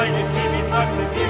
meine Kimi, meine Kimi.